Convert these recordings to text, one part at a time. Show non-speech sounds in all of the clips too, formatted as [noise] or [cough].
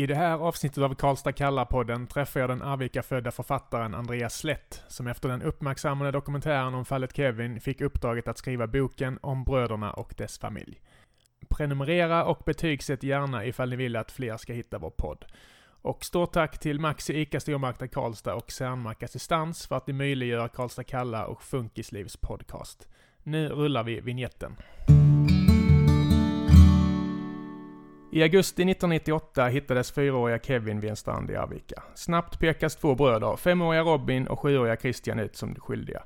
I det här avsnittet av Karlstad kallar-podden träffar jag den Arvika-födda författaren Andreas Slätt, som efter den uppmärksammade dokumentären om fallet Kevin fick uppdraget att skriva boken om bröderna och dess familj. Prenumerera och betygsätt gärna ifall ni vill att fler ska hitta vår podd. Och stort tack till Maxi ICA Stormarknad Karlstad och Cernmark Assistans för att ni möjliggör Karlstad Kalla och Funkislivs podcast. Nu rullar vi vignetten. I augusti 1998 hittades fyraåriga Kevin vid en strand i Arvika. Snabbt pekas två bröder, femåriga Robin och sjuåriga Christian ut som skyldiga.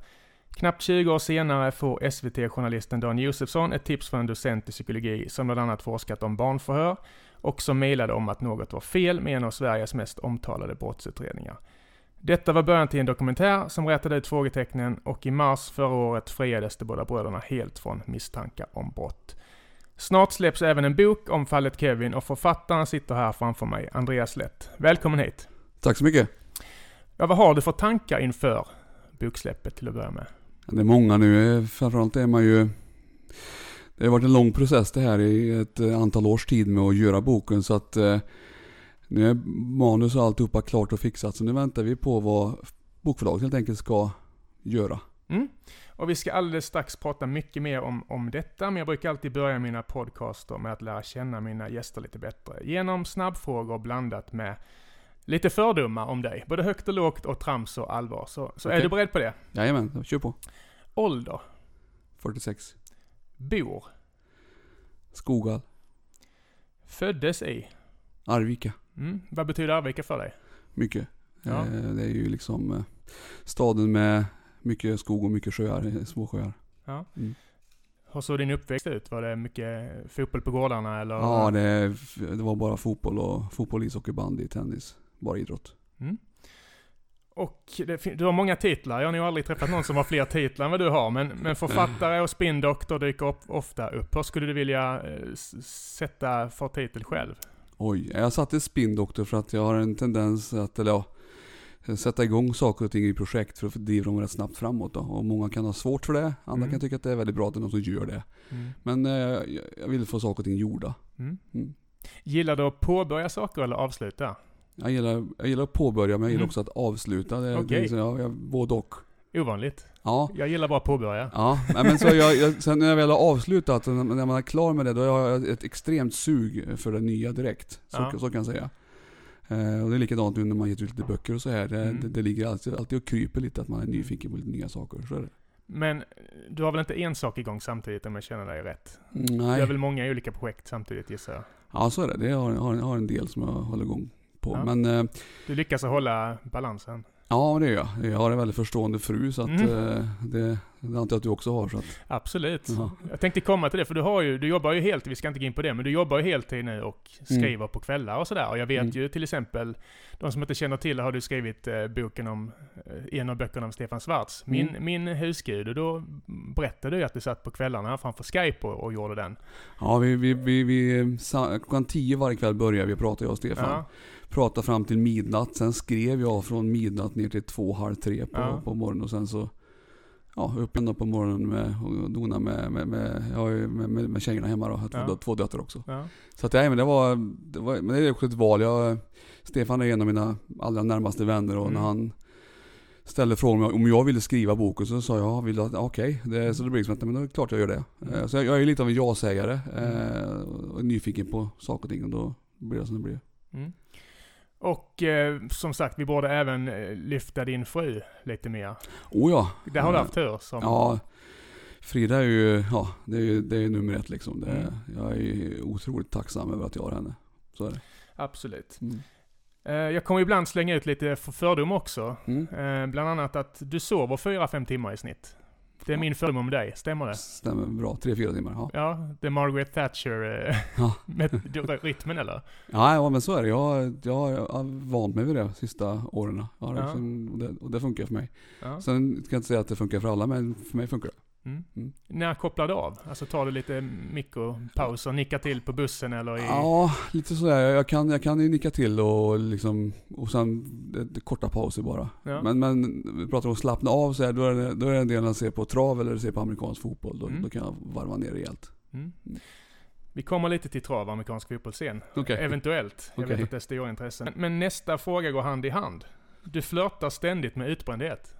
Knappt 20 år senare får SVT-journalisten Dan Josefsson ett tips från en docent i psykologi som bland annat forskat om barnförhör och som mejlade om att något var fel med en av Sveriges mest omtalade brottsutredningar. Detta var början till en dokumentär som rätade ut frågetecknen och i mars förra året friades de båda bröderna helt från misstankar om brott. Snart släpps även en bok om fallet Kevin och författaren sitter här framför mig, Andreas Lätt. Välkommen hit! Tack så mycket! Ja, vad har du för tankar inför boksläppet till att börja med? Det är många nu, framförallt är man ju Det har varit en lång process det här i ett antal års tid med att göra boken så att eh, Nu är manus och alltihopa klart och fixat så nu väntar vi på vad bokförlaget helt enkelt ska göra. Mm. Och vi ska alldeles strax prata mycket mer om, om detta, men jag brukar alltid börja mina podcaster med att lära känna mina gäster lite bättre. Genom snabbfrågor blandat med lite fördomar om dig. Både högt och lågt och trams och allvar. Så, så Okej. är du beredd på det? Jajamän, kör på. Ålder? 46. Bor? Skogal. Föddes i? Arvika. Mm. Vad betyder Arvika för dig? Mycket. Ja. Eh, Det är ju liksom eh, staden med mycket skog och mycket sjöar, eh, små sjöar. Ja. Mm. Hur såg din uppväxt ut? Var det mycket fotboll på gårdarna eller? Ja, det, det var bara fotboll och fotboll, ishockey, bandy, tennis. Bara idrott. Mm. Och det, du har många titlar. Jag har nog aldrig träffat någon som har fler titlar än vad du har. Men, men författare och spindoktor dyker upp, ofta upp. Hur skulle du vilja eh, sätta för titel själv? Oj, jag satte spindoktor för att jag har en tendens att, eller ja, sätta igång saker och ting i projekt för att driva dem rätt snabbt framåt då. Och många kan ha svårt för det, andra Mm. kan tycka att det är väldigt bra att det är någon som gör det. Mm. Men eh, jag- vill få saker och ting gjorda. Mm. Mm. Gillar du att påbörja saker eller avsluta? Jag gillar, jag gillar att påbörja men jag gillar Mm. också att avsluta. Det, Okej. det, jag, jag, både och. Ovanligt. Ja. Jag gillar bara att påbörja. Ja, men så jag, jag, sen när jag väl har avslutat, när när man är klar med det, då har jag ett extremt sug för det nya direkt. Så, Ja. så kan jag säga. Eh, och det är likadant nu när man gett ut lite böcker och så här. Det, Mm. det, det ligger alltid, alltid och kryper lite att man är nyfiken på lite nya saker. Så är det. Men du har väl inte en sak igång samtidigt om jag känner dig rätt? Mm, Du Nej, har väl många olika projekt samtidigt gissar jag? ja så är det. det jag har, har, har en del som jag håller igång på. Ja. Men eh, Du lyckas hålla balansen? Ja, det gör jag. Jag har en väldigt förstående fru så att Mm. eh, det, det antar jag att du också har. Så att, Absolut. ja. Jag tänkte komma till det, för du har ju, du jobbar ju helt, vi ska inte gå in på det, men du jobbar ju heltid nu och skriver på kvällar och sådär. Och jag vet Mm. ju till exempel, de som inte känner till har du skrivit eh, boken om, eh, en av böckerna om Stefan Svarts, Min, Mm. min husgud. Och då berättade du ju att du satt på kvällarna framför Skype och, och gjorde den. Ja, vi, vi, vi, vi, klockan tio varje kväll börjar vi prata jag och Stefan. Ja. Pratade fram till midnatt, sen skrev jag från midnatt ner till två, halv tre på, Ja. på morgonen och sen så Ja, upp ändå på morgonen med, och dona med, med, med, ja, med, med, med tjejerna hemma då. Jag har två, Ja. två döttrar också. Ja. Så att nej, men det var, det var, men det är också ett val. Jag, Stefan är en av mina allra närmaste vänner och Mm. när han ställde frågan om jag- ville skriva boken så sa jag, ja, vill att, okej. Det, så det blev liksom att, men då är det klart jag gör det. Mm. Eh, Så jag, jag är lite av en ja-sägare eh, och nyfiken på saker och ting och då blir det som det blir. Mm. Och eh, som sagt, vi borde även eh, lyfta din fru lite mer. Oh ja. Det har du Eh, haft tur som... Ja, Frida är ju, ja, det är ju det är nummer ett liksom. Det, Mm. Jag är otroligt tacksam över att jag har henne. Så är det. Absolut. Mm. Eh, jag kommer ibland slänga ut lite för fördom också. Mm. Eh, bland annat att du sover 4-5 timmar i snitt. Det är Ja. min fördom om dig, stämmer det? Stämmer bra. Tre, fyra timmar. Ja. Ja, det är Margaret Thatcher eh, Ja. [laughs] med rytmen eller? Ja, ja men så är det. Jag, jag har vant mig vid det sista åren. Har Ja. liksom, och, det, och det funkar för mig. Ja. Sen ska jag inte säga att det funkar för alla, men för mig funkar det. Mm. Mm. När kopplar du av? Alltså tar du lite mikropaus och nickar till på bussen eller i... Ja, lite sådär. Jag kan, jag kan ju nicka till och liksom, och sen korta pauser bara. Ja. Men, men vi pratar om att slappna av så här, då är det, då är det en del att se på trav eller se på amerikansk fotboll. Då, Mm. då kan jag varva ner rejält. Mm. Mm. Vi kommer lite till trav, amerikansk fotboll sen. Okej. Eventuellt. Jag Okej. vet att det är stora intressen. Men nästa fråga går hand i hand. Du flörtar ständigt med utbrändhet.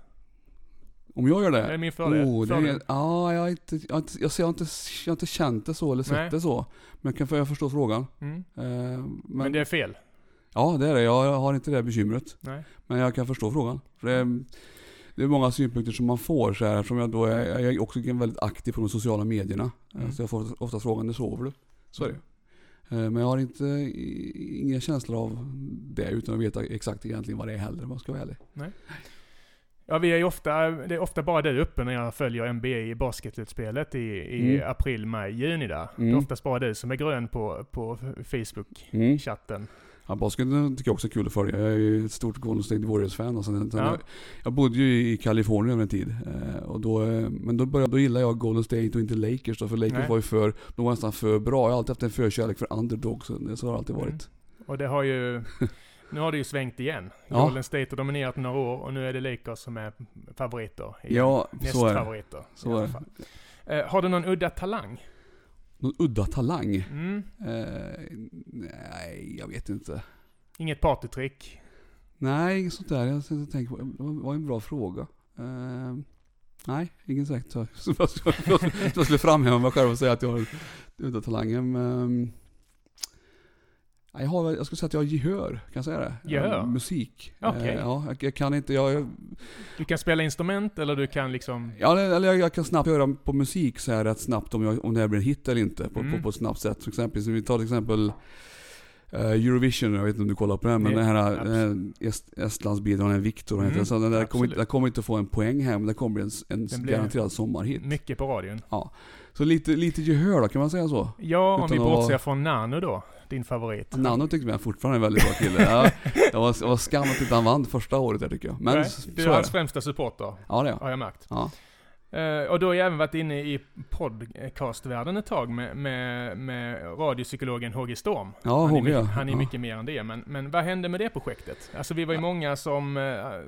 Om jag gör det? Är min fördel. Oh, det är, ja, jag, har inte, jag, har inte, jag, ser- jag, har inte, jag har inte känt det så eller sett Nej. det så. Men jag kan jag förstår frågan. Mm. Eh, men, Men det är fel. Ja, det är det. Jag har inte det bekymret. Nej. Men jag kan förstå frågan. För det, är, det är många synpunkter som man får så här, eftersom jag då är, jag är också väldigt aktiv på de sociala medierna. Mm. Så jag får ofta frågan, när sover du? Så är det Eh, Men jag har inte, inga känslor av det utan att veta exakt egentligen vad det är heller om jag ska vara ärlig. Ja, vi är ju ofta, det är ofta bara du uppe när jag följer NBA i basketutspelet i, i Mm. april, maj, juni där. Det är Mm. oftast bara du som är grön på, på Facebook-chatten. Ja, basket tycker jag också är kul att följa. Jag är ju ett stort Golden State Warriors-fan. Sen Ja. jag, jag bodde ju i Kalifornien över en tid. Eh, och då, eh, men då, började, då gillade jag Golden State och inte Lakers då, för Lakers Nej. var ju för, de var nästan för bra. Jag har alltid haft en förkärlek för underdogs, så har det alltid varit. Mm. Och det har ju... [laughs] Nu har det ju svängt igen. Ja. Golden State har dominerat några år och nu är det Lakers som är favoriter. Ja, så är det. Nästfavoriter. Så i alla är det. Eh, har du någon udda talang? Någon udda talang? Mm. Eh, nej, jag vet inte. Inget partytrick? Nej, inget sånt där. Jag tänker på, det var- en bra fråga. Eh, nej, ingen sagt [laughs] så. Jag skulle- framhäva mig själv och säga att jag har udda talanger. Men, nej, jag, har, jag skulle säga att jag har gehör, kan jag säga det? Gehör? Eh, musik. Okej. Eh, ja, jag, jag kan inte, jag, Du kan spela instrument eller du kan liksom... ja, eller jag, jag kan snabbt höra på musik så här rätt snabbt om, jag, om det här blir en hit eller inte. På, Mm. på, på ett snabbt sätt. Till exempel, vi tar till exempel eh, Eurovision, jag vet inte om du kollar på den, men Det- den här absolut. eh, Est, Estlandsbilen, den Viktor heter Mm, den. Så den där kommer, den kommer inte få en poäng här, men det kommer bli en, en Den garanterad sommarhit. Mycket på radion. Så lite, lite gehör då, kan man säga så? Ja, om Utan vi att bortser vara- från Nano då. Din favorit. Nano tycker jag fortfarande är en väldigt bra kille. Ja, det, var, det var skam att inte han vann första året där tycker jag. Men Nej, så du är hans främsta supporter, Ja, det är jag. har jag märkt. Ja. Eh, och då har jag även varit inne i podcastvärlden ett tag med, med, med radiopsykologen HG Storm. Ja, han, är HG, mycket, ja. han är Ja. mycket mer än det. Men, men vad hände med det projektet? Alltså vi var ju många som... eh,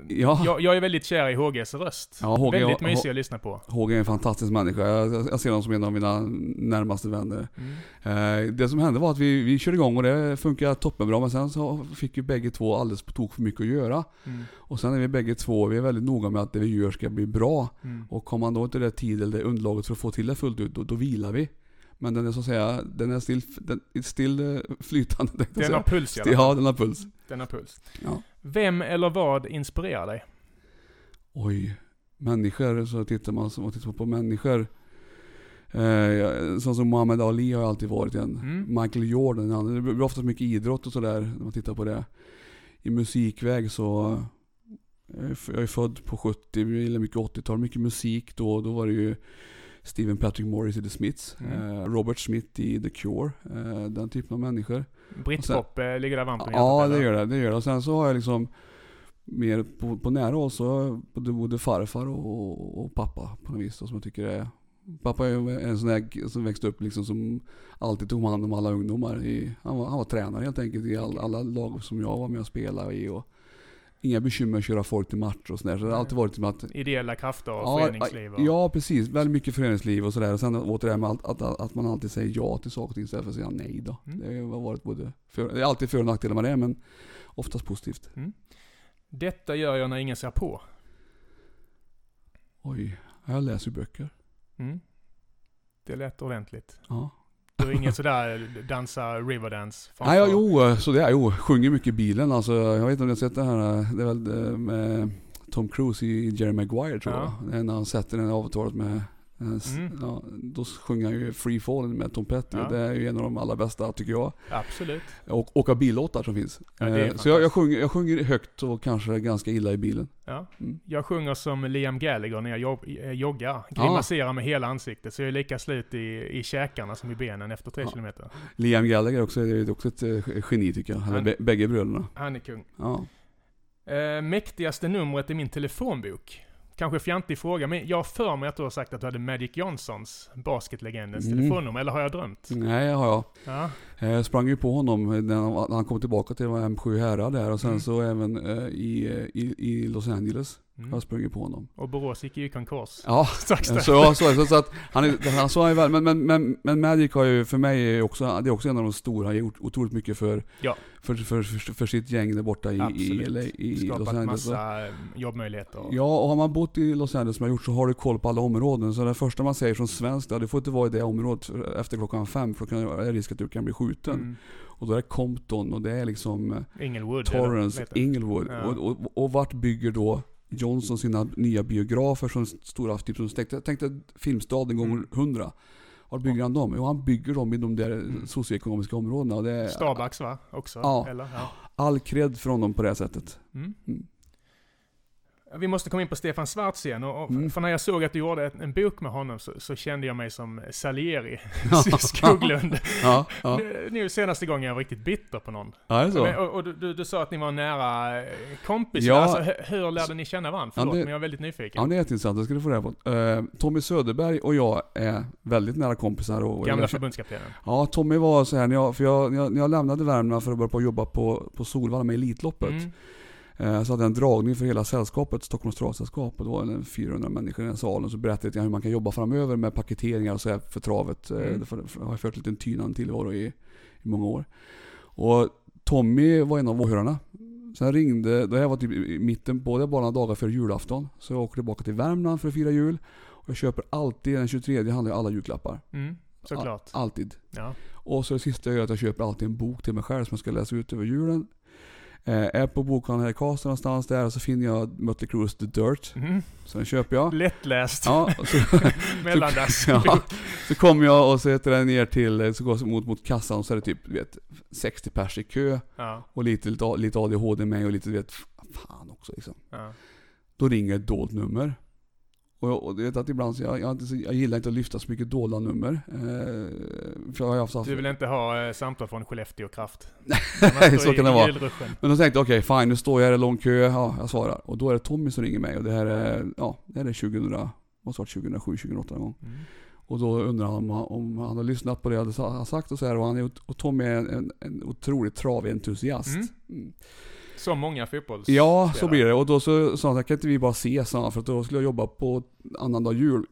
Ja. jag, jag är väldigt kär i HGs röst. Ja, HG, väldigt H- mysig att lyssna på. HG är en fantastisk människa. Jag, jag jag ser honom som en av mina närmaste vänner. Mm. Eh, det som hände var att vi, vi körde igång och det funkar toppenbra. Men sen så fick ju bägge två alldeles på tok för mycket att göra. Mm. Och sen är vi bägge två, vi är väldigt noga med att det vi gör ska bli bra. Mm. Och kommer man då inte det tid eller det underlaget för att få till det fullt ut, då, då vilar vi. Men den är så att säga, den är still, den är still eh, flytande. jag Den har puls i. Ja, den har puls. Den har puls. Ja. Vem eller vad inspirerar dig? Oj, människor, så tittar man så man tittar på människor. Eh, sån som Muhammad Ali har jag alltid varit en. Mm. Michael Jordan, det blir oftast mycket idrott och sådär när man tittar på det. I musikväg så, jag är f- jag är född på 70, jag gillar mycket 80-tal, mycket musik då. Då var det ju Steven Patrick Morris i The Smiths, Mm. eh, Robert Smith i The Cure, eh, den typen av människor. Britpop eh, ligger där varmt hjärtat, Ja, det eller? gör det. det gör det. Och sen så har jag liksom mer på, på nära håll så både, farfar och, och pappa på något vis då, som jag tycker är Pappa är en sån där som växte upp liksom som alltid tog hand om alla ungdomar. I, han, var, han var tränare helt enkelt i all, alla lag som jag var med och spelade i. Och inga bekymmer att köra folk till matcher och sådär. Så det har alltid varit som att Ideella krafter och Ja, föreningsliv. Och... Ja, precis. Väldigt mycket föreningsliv och sådär. Och sen åter det här med att, att, att man alltid säger ja till saker och ting istället för att säga nej då. Mm. Det har varit både för, det är alltid för och nackdelar med det, men oftast positivt. Detta gör jag när ingen ser på. Oj, jag läser böcker. Mm. Det lät ordentligt. Ja. Du är ingen sådär dansa riverdance? Nej, ja, jo, så det är jo. Sjunger mycket i bilen. Alltså, jag vet inte om ni har sett det här. Det är väl eh, med Tom Cruise i Jerry Maguire tror Ja. jag. När han sätter den avtalet med Mm. Ja, då sjunger han ju Free Falling med Tom Petty. Ja. Det är ju en av de allra bästa tycker jag. Absolut. Och åka billåtar som finns. Ja, är Eh, så jag, jag, sjunger, jag sjunger högt och kanske ganska illa i bilen. Ja. Mm. Jag sjunger som Liam Gallagher när jag eh, joggar. Grimaserar med hela ansiktet. Så jag är lika slut i, i käkarna som i benen efter tre Ja. kilometer. Liam Gallagher också, är också ett eh, geni tycker jag. Han- bä- bägge bröderna. Han är kung. Ja. Eh, mäktigaste numret i min telefonbok? Kanske fjantig fråga, men jag för mig att du har sagt att du hade Magic Johnsons, basketlegendens Mm. telefonnummer, eller har jag drömt? Nej, det har jag. Ja. Jag sprang ju på honom när han, när han kom tillbaka till M7 Härad där och sen Mm. så även eh, i, eh, i, i Los Angeles. Mm. Har sprungit på honom. Och Borås gick ju i konkurs. Ja, [laughs] Strax så, så, så, så att han, är, han så är väl, men, men, men, men Magic har ju för mig är också, det är också en av de stora, han har gjort otroligt mycket för, Ja. för, för, för, för sitt gäng där borta i, i, Absolut. LA, i Los Skapat Angeles. massa eh, jobbmöjligheter. Ja, och har man bott i Los Angeles som jag gjort så har du koll på alla områden. Så det första man säger från svenskt, ja, du får inte vara i det området efter klockan fem för då kan det är risk att du kan bli skjuten. Mm. Och då är det Compton och det är liksom eh, Inglewood. Torrance? Inglewood. Ja. Och, och, och vart bygger då Johnson sina nya biografer som stora, typ som tänkte, tänkte Filmstaden gånger Mm. hundra. Var bygger han dem? Jo han bygger dem i de där Mm. socioekonomiska områdena. Och det är Starbucks va? Också? Ja. Eller? Ja. all cred för honom på det sättet. Mm. Vi måste komma in på Stefan Svartz igen. Och, och Mm. För när jag såg att du gjorde en, en bok med honom så, så kände jag mig som Salieri [laughs] [laughs] Skoglund. Ja, ja. Nu, nu senaste gången jag var riktigt bitter på någon. ja så. Men, och och du, du, sa att ni var nära eh, kompisar. Ja. Alltså, hur, lärde ni känna varandra? Ja, Förlåt, det- men jag är väldigt nyfiken. Ja det är jätteintressant, det ska du få reda på. Eh, Tommy Söderberg och jag är väldigt nära kompisar. Och Gamla förbundskaptenen. Ja, Tommy var så här, när jag, för jag, när jag, när jag lämnade Värmland för att börja på jobba på, på Solvalla med Elitloppet. Mm. Eh, Så hade jag en dragning för hela sällskapet, Stockholms travsällskap. Och det var en 400 människor i den salen. Så berättade jag hur man kan jobba framöver med paketeringar och så för travet. Eh, Mm. Jag har fört lite en tynande tillvaro i, i många år. Och Tommy var en av åhörarna. Sen ringde, det här var typ i mitten på, det bara några dagar före julafton. Så jag åker tillbaka till Värmland för att fira jul. Och jag köper alltid, den 23 handlar jag alla julklappar. Mm. Såklart. Alltid. Ja. Och så det sista jag gör är att jag köper alltid en bok till mig själv som jag ska läsa ut över julen. Eh, är på bokhandeln här i Karlstad någonstans där och så finner jag Mötley Crues The Dirt. Mm. Så den köper jag. Lättläst. Ja, så, [laughs] Mellandags. [laughs] ja, så kommer jag och så heter den ner till, så går jag mot, mot kassan och så är det typ du vet, 60 pers i kö. ja. Och lite, lite, lite ADHD med och lite du vet, fan också liksom. ja. Då ringer ett dolt nummer. Och, jag, och vet att ibland så jag, jag, har jag gillar inte att lyfta så mycket dolda nummer. Eh, för jag har haft Du vill inte ha eh, samtal från Skellefteå Kraft? [laughs] Nej, så kan det vara. Men då tänkte jag, okej fine, nu står jag här i lång kö, ja jag svarar. Och då är det Tommy som ringer mig och det här är, ja, det här är 2000, måste varit 2007, 2008 någon gång. Mm. Och då undrar han om, han- om han har lyssnat på det jag hade sa- sagt och så här. Och, han och Tommy är en, en, en otrolig traventusiast. Mm. Mm. Som många fotbolls... Ja, så blir det. Och då så sa han, kan inte vi bara ses? För att då skulle jag jobba på annandag jul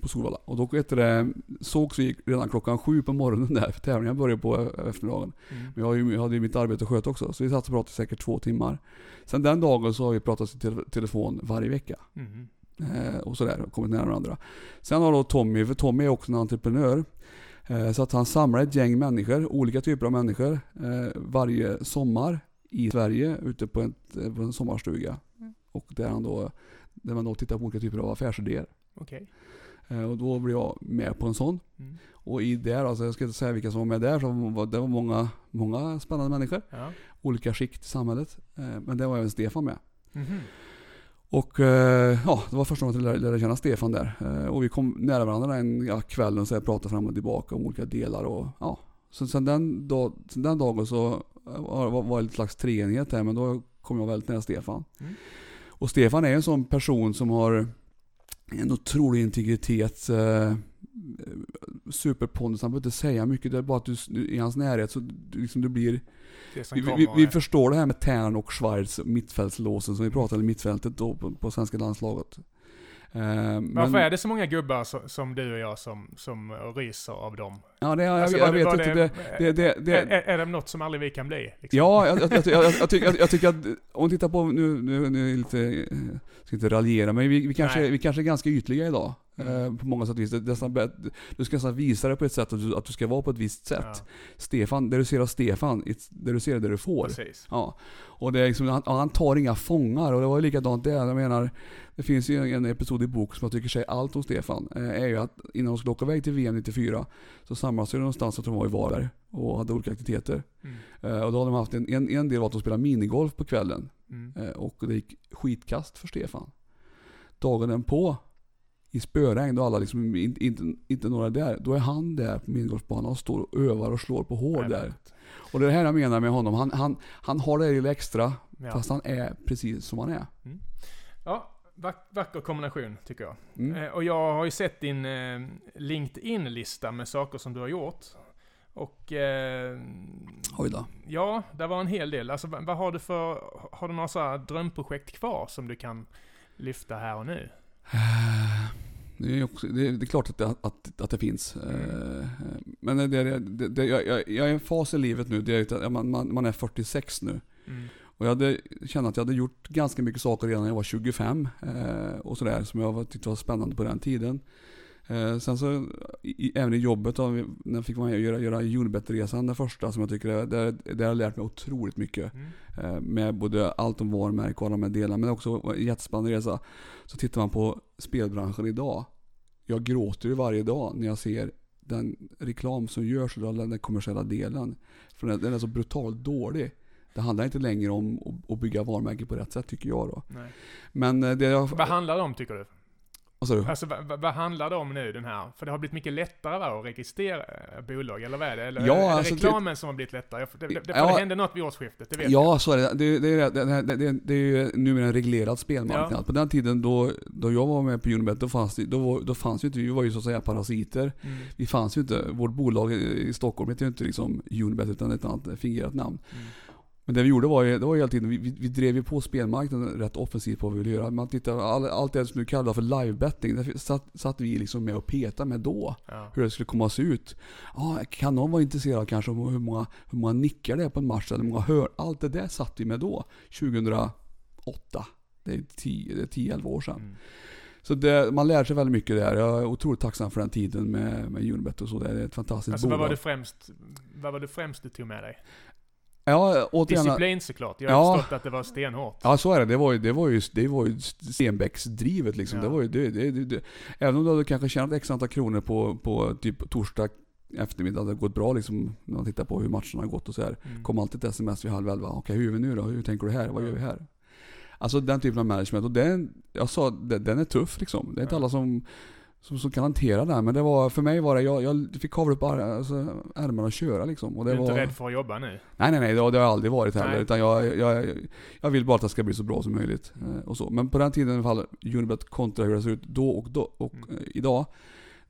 på Solvalla. Och då heter det, sågs vi redan klockan sju på morgonen där, för tävlingen började på eftermiddagen. Mm. Men jag, hade ju mitt arbete att sköta också, så vi satt och pratade säkert två timmar. Sen den dagen så har vi pratat i tele- telefon varje vecka. Mm. Eh, och sådär, och kommit nära varandra. Sen har då Tommy, för Tommy är också en entreprenör. Eh, så att han samlar ett gäng människor, olika typer av människor, eh, varje sommar i Sverige ute på, eh, på en sommarstuga. Och där, han då, där man då tittar på olika typer av affärsidéer. Okej. Eh, och då blir jag med på en sån. Mm. Och i det, alltså, jag ska inte säga vilka som var med där, för det var många, många spännande människor. Ja. Olika skikt i samhället. Eh, men det var även Stefan med. Mhm. Och eh, ja, det var första gången jag lärde, känna Stefan där. Och vi kom nära varandra den ja, kvällen så jag pratade fram och tillbaka om olika delar och ja. Så sen den, dag, sen den dagen så var var, var det ett slags treenighet här men då kom jag väldigt nära Stefan. Mm. Och Stefan är en sån person som har en otrolig integritet. Eh, superpondus, han behöver inte säga mycket. Det är bara att du, i hans närhet så du, liksom, du blir vi, vi, vi förstår det här med Tern och Schwarz, mittfältslåsen som vi pratade om, mittfältet då på, på svenska landslaget. Eh, men- Varför är det så många gubbar som du och jag som, som ryser av dem? Ja, det, jag, Alltså, jag, var vet inte. Det, det, det, det, är, är det något som aldrig vi kan bli? liksom? ja, jag, jag, jag, jag, jag, tycker, jag, jag tycker att om vi tittar på, nu, nu, nu lite, jag ska inte raljera, men vi, vi, kanske, Nej. vi kanske är ganska ytliga idag. Mm. Eh, på många sätt och vis. Det, nästan, du ska nästan visa det på ett sätt, att du, att du ska vara på ett visst sätt. Ja, Stefan, det du ser av Stefan, det du ser är det du får. precis. Ja, och det är liksom, han, han tar inga fångar och det var likadant där. Jag menar, det finns ju en episod i bok som jag tycker säger allt om Stefan. Eh, är ju att innan de skulle åka iväg till VM 94 så samlades de någonstans, tror de var i Varberg och hade olika aktiviteter. Mm. Eh, och då hade de haft en, en, en del var att de spelade minigolf på kvällen. Mm. Och det gick skitkast för Stefan. Dagen på i spöregn då alla liksom inte, inte, inte några där. Då är han där på minigolfbanan och står och övar och slår på hål där. Och det är det här jag menar med honom. Han, han, han har det lilla extra Ja. Fast han är precis som han är. ja, vack, vacker kombination tycker jag. Mm. Eh, Och jag har ju sett din eh, LinkedIn-lista med saker som du har gjort. Och eh, Oj då. ja, det var en hel del. Alltså vad, vad har du för, har du några så drömprojekt kvar som du kan lyfta här och nu? Det är, också, det är, det är klart att det, att, att det finns. Eh, Men det, det, det, jag, jag jag är i en fas i livet nu, det är att man, man, man är 46 nu. Mm. Och jag hade, kände att jag hade gjort ganska mycket saker redan när jag var 25. Eh, och sådär, som jag tyckte var spännande på den tiden. Eh, sen så, i, även i jobbet, då, när jag fick vara med och göra, göra Unibet-resan, den första som jag tycker, är- där, där har jag lärt mig otroligt mycket. Mm. Eh, med både allt om varumärke och alla de här delarna, men också en jättespännande resa. Så tittar man på spelbranschen idag. Jag gråter ju varje dag när jag ser den reklam som görs idag, den kommersiella delen. För den, den är så brutalt dålig. Det handlar inte längre om att- bygga varumärke på rätt sätt tycker jag då. Nej. Men eh, det jag... Vad handlar det om tycker du? Vad sa du? Alltså vad, vad- handlar det om nu den här? För det har blivit mycket lättare va, att registrera eh, bolag, eller vad är det? Eller Ja, är det alltså, reklamen som har blivit lättare? Det, det, det, Ja. det hände något vid årsskiftet, det vet Ja, så är det. Det, det, är- det, det, det, det är ju numera en reglerad spelmarknad. Ja. På den tiden då, då jag var med på Unibet, då fanns, det, då, då fanns ju inte, vi var ju så att säga parasiter. jag. Mm. Vi fanns ju inte, vårt bolag i Stockholm hette ju inte liksom Unibet utan ett annat fingerat namn. Mm. Men det vi gjorde var ju, det var ju hela tiden, vi, vi, drev ju på spelmarknaden rätt offensivt på vad vi ville göra. Man tittar, all, allt det som du kallar för livebetting, det satt, satt vi liksom med och petade med då. Ja. Hur det skulle komma att se ut. Ja, kan någon vara intresserad kanske om hur många, hur många nickar det är på en match eller hur många hör. Allt det där satt vi med då, 2008. Det är 10 det är 10-11 år sedan. Mm. Så det, man lär sig väldigt mycket där. Jag är otroligt tacksam för den tiden med, med Unibet och så. Det är ett fantastiskt Alltså vad bolag. var, det främst, vad var det främst du tog med dig? Ja, återigen. Disciplin såklart. Jag har Ja. förstått att det var stenhårt. Ja så är det. Det var ju, det var ju, det var ju Stenbecks-drivet liksom. Ja. Det var ju, det, det, det. Även om du hade kanske tjänat x antal kronor på, på typ torsdag eftermiddag, det hade gått bra liksom när man tittar på hur matcherna har gått och så här. Mm. Kom alltid ett sms vid halv elva. Okej, hur gör vi nu då? Hur tänker du här? Vad gör vi här? Alltså den typen av management. Och den, jag sa, den, den är tuff liksom. Det är inte alla som, som, som kan hantera den. Men det var, för mig var det, jag, jag fick kavla upp ar- alltså, ärmarna och köra liksom. Och Du det är var, inte rädd för att jobba nu? Nej nej nej, det har, det jag aldrig varit heller. Nej. Utan jag, jag, jag vill bara att det ska bli så bra som möjligt. eh, Och så. Men på den tiden i alla fall, Unibet kontra hur det ser ut då och, då, och Mm. eh, idag.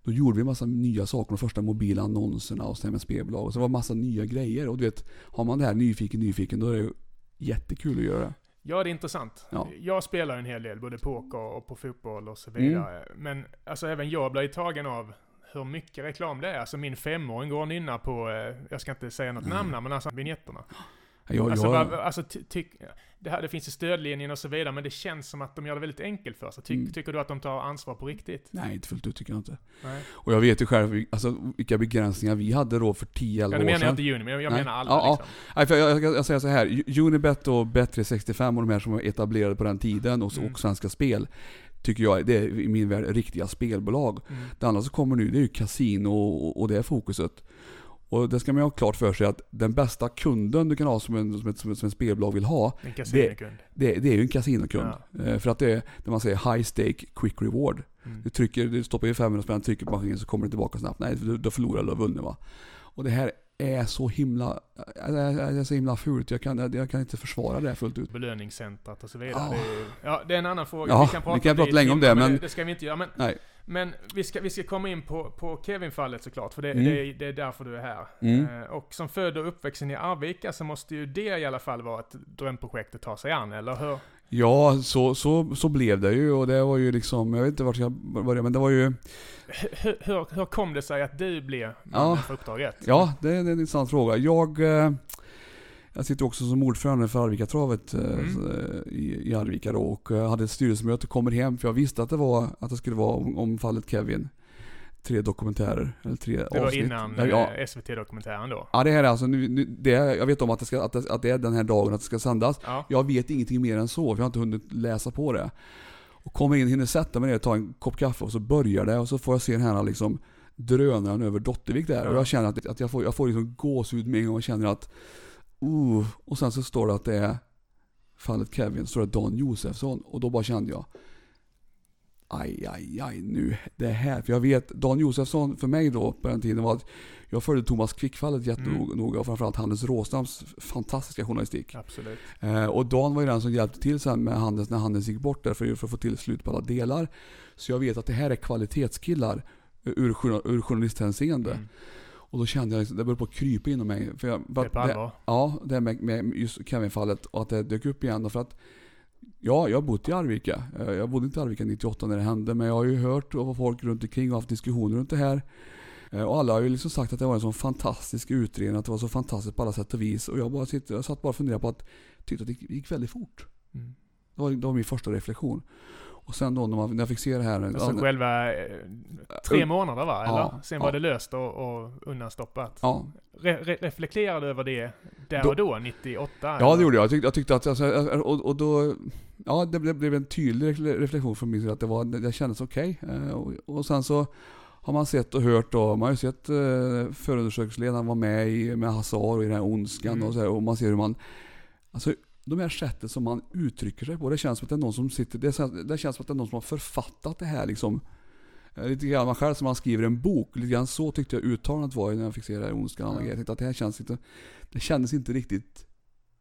Då gjorde vi en massa nya saker. De första mobila annonserna och sen med spelbolag. Och så var det massa nya grejer. Och du vet, har man det här nyfiken, nyfiken, då är det ju jättekul att göra det. Ja, det är intressant. Ja. Jag spelar en hel del, både poker och på fotboll och så Mm. vidare. Men alltså även jag blir tagen av hur mycket reklam det är. Alltså min femåring går och nynnar på, eh, jag ska inte säga något Mm. namn men alltså vinjetterna. Jag, alltså, jag, vad, alltså det, här, det finns ju stödlinjen och så vidare, men det känns som att de gör det väldigt enkelt för sig. Ty, Mm. Tycker du att de tar ansvar på riktigt? nej, inte fullt ut tycker jag inte. Nej. Och jag vet ju själv alltså, vilka begränsningar vi hade då för 10-11 Ja, år sedan. menar jag inte Juni, men jag, Nej. menar alla Ja, ja. liksom. Nej, för jag, jag, jag säger så här. Unibet och Bet365 och de här som var etablerade på den tiden och, Mm. och Svenska Spel. Tycker jag, det är i min värld riktiga spelbolag. Mm. Det andra som kommer nu det är ju kasino och, och det är fokuset. Och det ska man ju ha klart för sig att den bästa kunden du kan ha som en, som ett, som ett, som ett spelbolag vill ha, En kasinokund. det, det är ju en kasinokund. Eh, För att det är, när man säger high stake, quick reward. Mm. Du, trycker, du stoppar in 500 spänn, trycker på maskinen så kommer det tillbaka snabbt. Nej, du, du förlorar eller har vunnit va. Och det här är så himla, äh, det är så himla fult. Jag kan, jag kan inte försvara det fullt ut. belöningscentrat och så vidare. Ja. Det, är, ja, det är en annan fråga. Ja, vi kan prata, vi kan prata i länge om det, men- Det ska vi inte göra. Men, Nej. Men vi, ska, vi ska komma in på, på Kevin-fallet såklart, för det, Mm. det, är, det är därför du är här. Mm. Eh, och som född och uppvuxen i Arvika så måste ju det i alla fall vara ett drömprojekt att ta sig an, eller hur? Ja, så, så, så blev det ju och det var ju liksom, jag vet inte vart jag började men det var ju, Hur, hur, hur kom det sig att du blev Ja. mannen för Uppdrag 1? ja det är en intressant fråga. Jag, eh, jag sitter också som ordförande för Arvika-travet eh, Mm. eh, i, i Arvika då och eh, hade ett styrelsemöte, kommer hem för jag visste att det var, att det skulle vara om, om fallet Kevin. Tre dokumentärer, eller tre Det var avsnitt. innan Ja, ja. SVT-dokumentären då? Ja det här är alltså, nu, nu, det, jag vet om att det, ska, att, det, att det är den här dagen att det ska sändas. Ja. Jag vet ingenting mer än så, för jag har inte hunnit läsa på det. Och kommer in, hinner sätta mig ner, ta en kopp kaffe och så börjar det och så får jag se den här liksom drönaren över Dottervik där. Och Ja. jag känner att, att jag får, jag får liksom gåshud med en gång och känner att uh, och sen så står det att det är fallet Kevin, står det Dan Josefsson och då bara kände jag Aj, aj, aj nu, det här. För jag vet, Dan Josefsson för mig då på den tiden var att jag följde Thomas Quick-fallet jättenoga och framförallt Hannes Råstams fantastiska journalistik. Absolut. Eh, och Dan var ju den som hjälpte till sen med Hannes när Hannes gick bort där för, för att få till slut på alla delar. Så jag vet att det här är kvalitetskillar ur, ur journalisthänseende. Mm. Och då kände jag liksom, det började på att krypa inom mig. För jag, för Det är allvar. Ja, det med, med just Kevin-fallet och att det dök upp igen. För att, ja, jag har bott i Arvika. Eh, Jag bodde inte i Arvika 98 när det hände, men jag har ju hört av folk runt omkring och haft diskussioner runt det här. Eh, Och alla har ju liksom sagt att det var en sån fantastisk utredning, att det var så fantastiskt på alla sätt och vis. Och jag, bara sitter, jag satt bara och funderade på att, tyckte att det gick- gick väldigt fort. Mm. Det var, det var min första reflektion. Och sen då när, man, när jag fick se det här. Alltså ja, själva eh, tre månader va? Eller? Ja, Sen ja. var det löst och, och undanstoppat. ja, Re, re, reflekterade över det där Då- och då, 98? Ja eller? det gjorde jag. Jag tyckte, jag tyckte att, alltså, och, och då, ja det blev, blev en tydlig refle- reflektion från min sida att det, var, det kändes okej. Eh, Och, och sen så har man sett och hört då, man har ju sett eh, förundersökningsledaren vara med i, med Hazar och i den här ondskan Mm. och så här, och man ser hur man, alltså de här sättet som man uttrycker sig på, det känns som att det är någon som sitter, det, känns- det känns som att det är någon som har författat det här liksom. Eh, Lite grann man själv som man skriver en bok, lite grann så tyckte jag uttalandet var när jag fick se det här ondskan och tyckte att det här känns inte, det kändes inte riktigt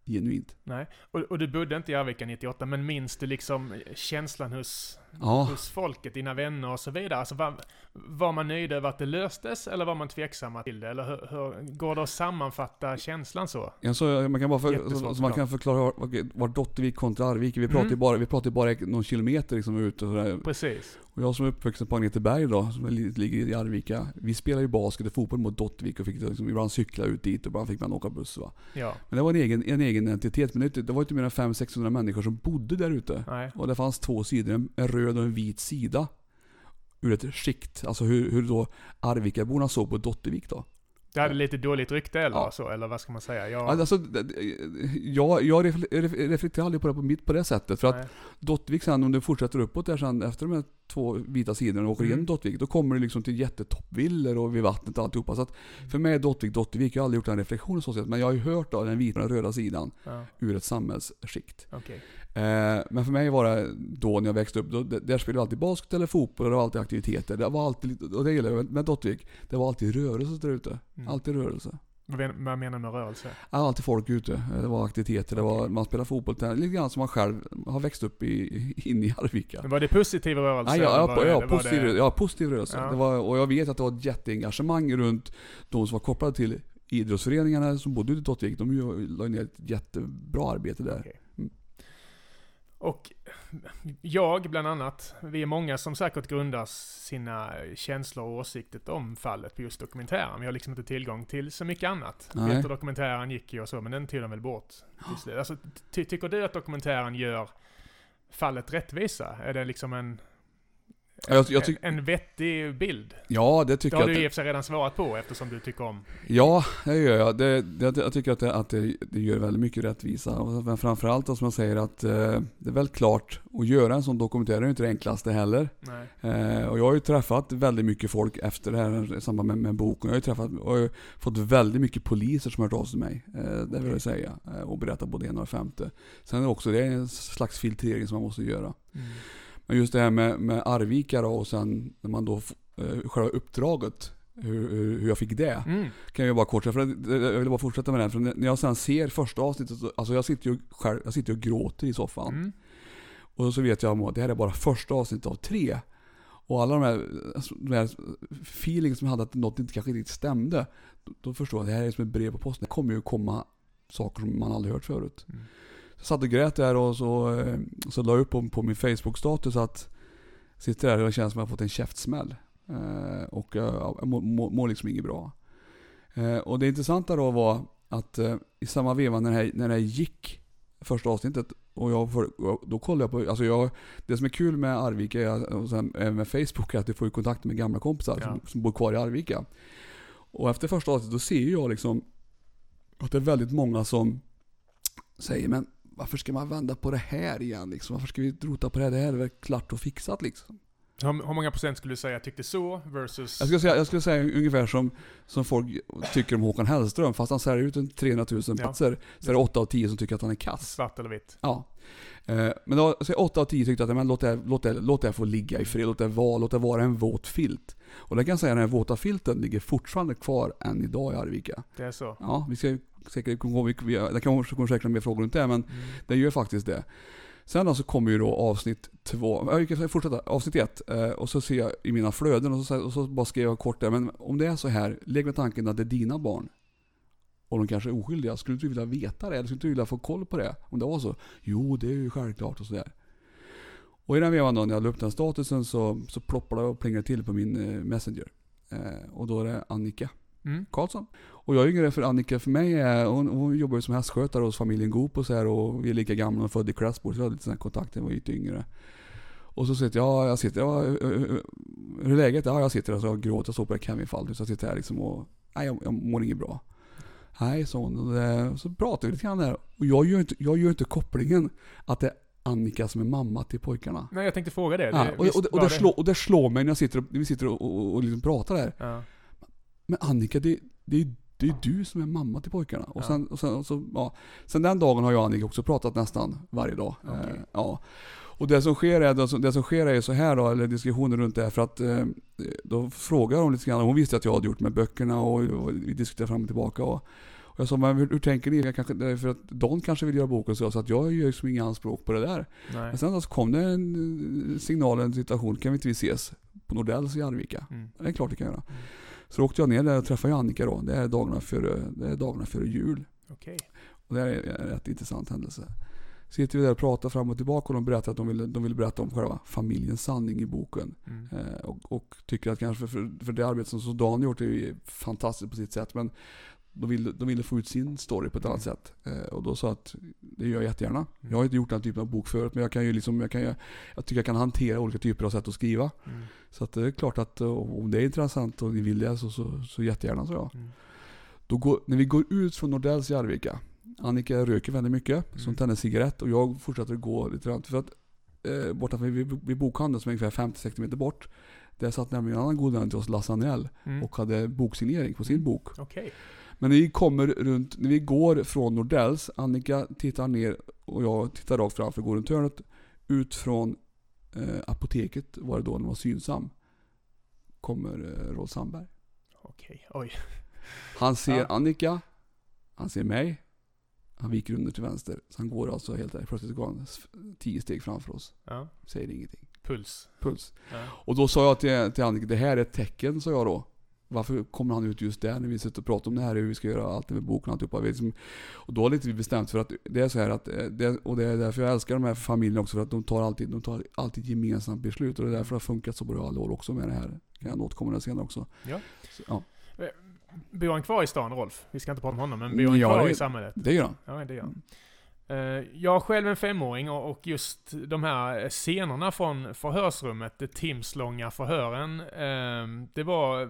genuint. Nej. Och, och du bodde inte i Arvika 98, men minns du liksom känslan hos, Ja. hos folket, dina vänner och så vidare? Alltså var, var man nöjd över att det löstes, eller var man tveksamma till det? Eller hur, hur går det att sammanfatta känslan så? Ja, så man kan bara för, så, man kan förklara var, Dottervik kontra Arvika. Vi pratar ju Mm. bara, vi pratar ju bara någon kilometer liksom ut och sådär. Precis. Och jag som är uppvuxen på Agneteberg då, som li- ligger i Arvika. Vi spelar ju basket och fotboll mot Dottervik och fick liksom ibland cykla ut dit och ibland fick man åka buss va. Ja. Men det var en egen, en egen identitet. Men det, det var inte mer än 500-600 människor som bodde där ute. Och det fanns två sidor, en, en röd och en vit sida. Ur ett skikt. Alltså hur, hur då Arvikaborna såg på Dottervik då. Det hade lite dåligt rykte eller Ja. så, eller vad ska man säga? Ja. Alltså, det- det- jag, jag refle- ref- reflekterar aldrig på det på, mitt, på det sättet. För att Nej. Dottvik sen, om du fortsätter uppåt där sen, efter de här två vita sidorna och åker Mm. igenom Dottvik, då kommer du liksom till jättetoppvillor och vid vattnet och alltihopa. Så att för mig är Dottvik Dottvik. Jag har aldrig gjort den reflektionen så sett, men jag har ju hört då den vita och den röda sidan Ja, ur ett samhällsskikt. okej. Eh, men för mig var det då när jag växte upp, då, där spelade jag alltid basket eller fotboll det var alltid aktiviteter. Det var alltid, och det gillar jag med Dottvik, det var alltid rörelse där ute. Mm. Alltid rörelse. Vad men- vad menar du med rörelse? Alltid folk ute. Det var aktiviteter, det var, man spelade fotboll, lite grann som man själv har växt upp i, [laughs] in i Arvika. Men var det positiv rörelse? Ja, ja, ja, det- positiv, det- ja, positiv rörelse. Ja. Var, och jag vet att det var ett jätteengagemang runt de som var kopplade till idrottsföreningarna som bodde ute i Dottvik. De la ner ett jättebra arbete där. Okej. Och jag bland annat, vi är många som säkert grundar sina känslor och åsikter om fallet på just dokumentären. Vi har liksom inte tillgång till så mycket annat. Peter dokumentären gick ju och så, men den tog de väl bort. Alltså, ty tycker du att dokumentären gör fallet rättvisa? Är det liksom en, Jag, jag tyck, en, vettig bild? ja, det Det tycker har jag. du att- i och för sig redan svarat på eftersom du tycker om... Ja, det gör jag. Det, det, jag tycker att, det, att det, det gör väldigt mycket rättvisa. Men framförallt då, som jag säger att eh, det är väldigt klart att göra en sån dokumentär är ju inte det enklaste heller. Eh, och jag har ju träffat väldigt mycket folk efter det här i samband med, med boken. Jag har ju träffat och har fått väldigt mycket poliser som har hört av sig till mig. Eh, det vill jag säga. Eh, och berättat både en och femte. Sen är det också det är en slags filtrering som man måste göra. Mm. Men just det här med, med Arvika då och sen när man då, eh, själva uppdraget. Hur, hur, jag fick det. Mm. Kan jag bara kort för jag vill bara fortsätta med den. För när jag sen ser första avsnittet, så- alltså jag sitter ju själv, jag sitter och gråter i soffan. Mm. Och så vet jag att det här är bara första avsnittet av tre. Och alla de här, de här feeling som jag hade att något inte kanske riktigt stämde. Då, då förstår jag att det här är som ett brev på posten. Det kommer ju komma saker som man aldrig hört förut. Mm. Satt och grät där och så, eh, så la jag upp på, på min Facebook-status att sitter där och det känns som att jag fått en käftsmäll. Eh, och jag, jag mår, mår liksom inget bra. Eh, och det intressanta då var att eh, i samma veva när det, här, när det här gick, första avsnittet, och jag får, och då kollade jag på, alltså jag, det som är kul med Arvika är, och sen även med Facebook är att du får kontakt med gamla kompisar Ja. som, som bor kvar i Arvika. Och efter första avsnittet då ser jag liksom att det är väldigt många som säger men varför ska man vända på det här igen liksom? Varför ska vi rota på det här? Det här är väl klart och fixat liksom. Hur, många procent skulle du säga tyckte så versus... Jag skulle säga, jag skulle säga ungefär som, som folk tycker om Håkan Hellström. Fast han säljer ut en 300 000 Ja. platser. Så är det 8 av 10 som tycker att han är kass. Svart eller vitt? Ja. Eh, Men då, så 8 av 10 tyckte att men låt, det, låt, det, låt det få ligga i fred. Låt det vara, låt det vara en våt filt. Och det kan jag säga, den här våta filten ligger fortfarande kvar än idag i Arvika. Det är så? Ja, vi ska säkert ihåg, vi- vi- kommer säkert mer frågor runt det, men Mm. det gör faktiskt det. Sen då så kommer ju då avsnitt två, jag kan fortsätta, avsnitt ett. Eh, och så ser jag i mina flöden och så, och så bara skrev jag kort där, men om det är så här, lägg med tanken att det är dina barn. Och de kanske är oskyldiga, skulle du vilja veta det? Eller skulle du vilja få koll på det? Om det var så? Jo, det är ju självklart och sådär. Och i den vevan då, när jag la upp den statusen så, så ploppade det och plingade till på min eh, Messenger. Eh, och då är det Annika Mm. Karlsson. Och jag är yngre för Annika för mig är, hon, hon jobbar ju som hästskötare hos familjen Goop och så här och vi är lika gamla och födda i Crassbo så vi hade lite sån här kontakt när vi var lite yngre. Och så sitter jag, ja jag sitter, ja, hur är läget? Ja jag sitter och gråter, jag såg på det Kevin-fallet så jag sitter här liksom och, nej jag, jag mår inget bra. Nej, sa hon. Och det, så pratar vi lite grann där. Och jag gör inte, jag gör inte kopplingen att det är Annika som är mamma till pojkarna. Nej, jag tänkte fråga det. Ja, det och, visst och, och, var det slår, och det slår mig när jag sitter och, när vi sitter och, och, och liksom pratar där. Ja. Men Annika, det, det, är- det är du som är mamma till pojkarna. Och sen, och sen, och så, ja. sen den dagen har jag och Annika också pratat nästan varje dag. Okej. Eh, ja. Och det som sker är, det som, det som sker är så här då, eller diskussioner runt det här, för att eh, då frågar hon lite grann, hon visste att jag hade gjort med böckerna och, och vi diskuterade fram och tillbaka. Och, och jag sa, men hur, hur tänker ni? Jag kanske, för att Don kanske vill göra boken så, så att jag gör liksom inga anspråk på det där. Nej. Men sen då så kom det en eh, signal, en situation, kan vi inte vi ses på Nordells i Arvika? Mm. Det är klart det kan jag göra. Mm. Så åkte jag ner där och träffade Annika då. Det är dagarna före, det är dagarna före jul. Okej. Och det är en rätt intressant händelse. Sitter vi där och pratar fram och tillbaka och de berättar att de vill, de vill berätta om själva familjens sanning i boken. Mm. Eh, och, och tycker att kanske för, för det arbete som Sudan gjort är fantastiskt på sitt sätt. Men de ville, de ville få ut sin story på ett annat Mm. sätt. Eh, och då sa jag att det gör jag jättegärna. Mm. Jag har inte gjort den typen av bok förut men jag kan ju liksom, jag, kan ju, jag tycker jag kan hantera olika typer av sätt att skriva. Mm. Så att det är klart att eh, om det är intressant och ni vill det så, så, så jättegärna så jag. Mm. Då går, när vi går ut från Nordells i Arvika, Annika röker väldigt mycket, Mm. som tänder cigarett och jag fortsätter gå lite grann. För att eh, bortanför vid, vid bokhandeln som är ungefär 50-60 meter bort, där satt nämligen en annan god vän till oss, Lasse Anell, Mm. och hade boksignering på sin bok. Okej. Men när vi kommer runt, när vi går från Nordells, Annika tittar ner och jag tittar rakt framför, går runt hörnet, ut från eh, apoteket var det då när man var synsam, kommer eh, Rolf Sandberg. Okej. Oj. Han ser Ja. Annika, han ser mig, han viker under till vänster. Så han går alltså helt där, plötsligt går han tio steg framför oss, Ja. säger ingenting. Puls. Puls. Ja. Och då sa jag till, till Annika, det här är ett tecken, sa jag då. Varför kommer han ut just där när vi sitter och pratar om det här, hur vi ska göra allt med boken och alltihopa. Vi liksom, och då har lite vi bestämt för att det är så här att, eh, det, och det är därför jag älskar de här familjerna också, för att de tar alltid, de tar alltid gemensamt beslut. Och det är därför det har funkat så bra alla år också med det här. Kan jag återkomma till det senare också. Ja. Så, ja. Bor han kvar i stan, Rolf? Vi ska inte prata om honom, men bor han Ja, kvar det- i samhället? Det gör han. Ja, det gör han. Eh, Jag har själv en femåring och just de här scenerna från förhörsrummet, de timslånga förhören, eh, det var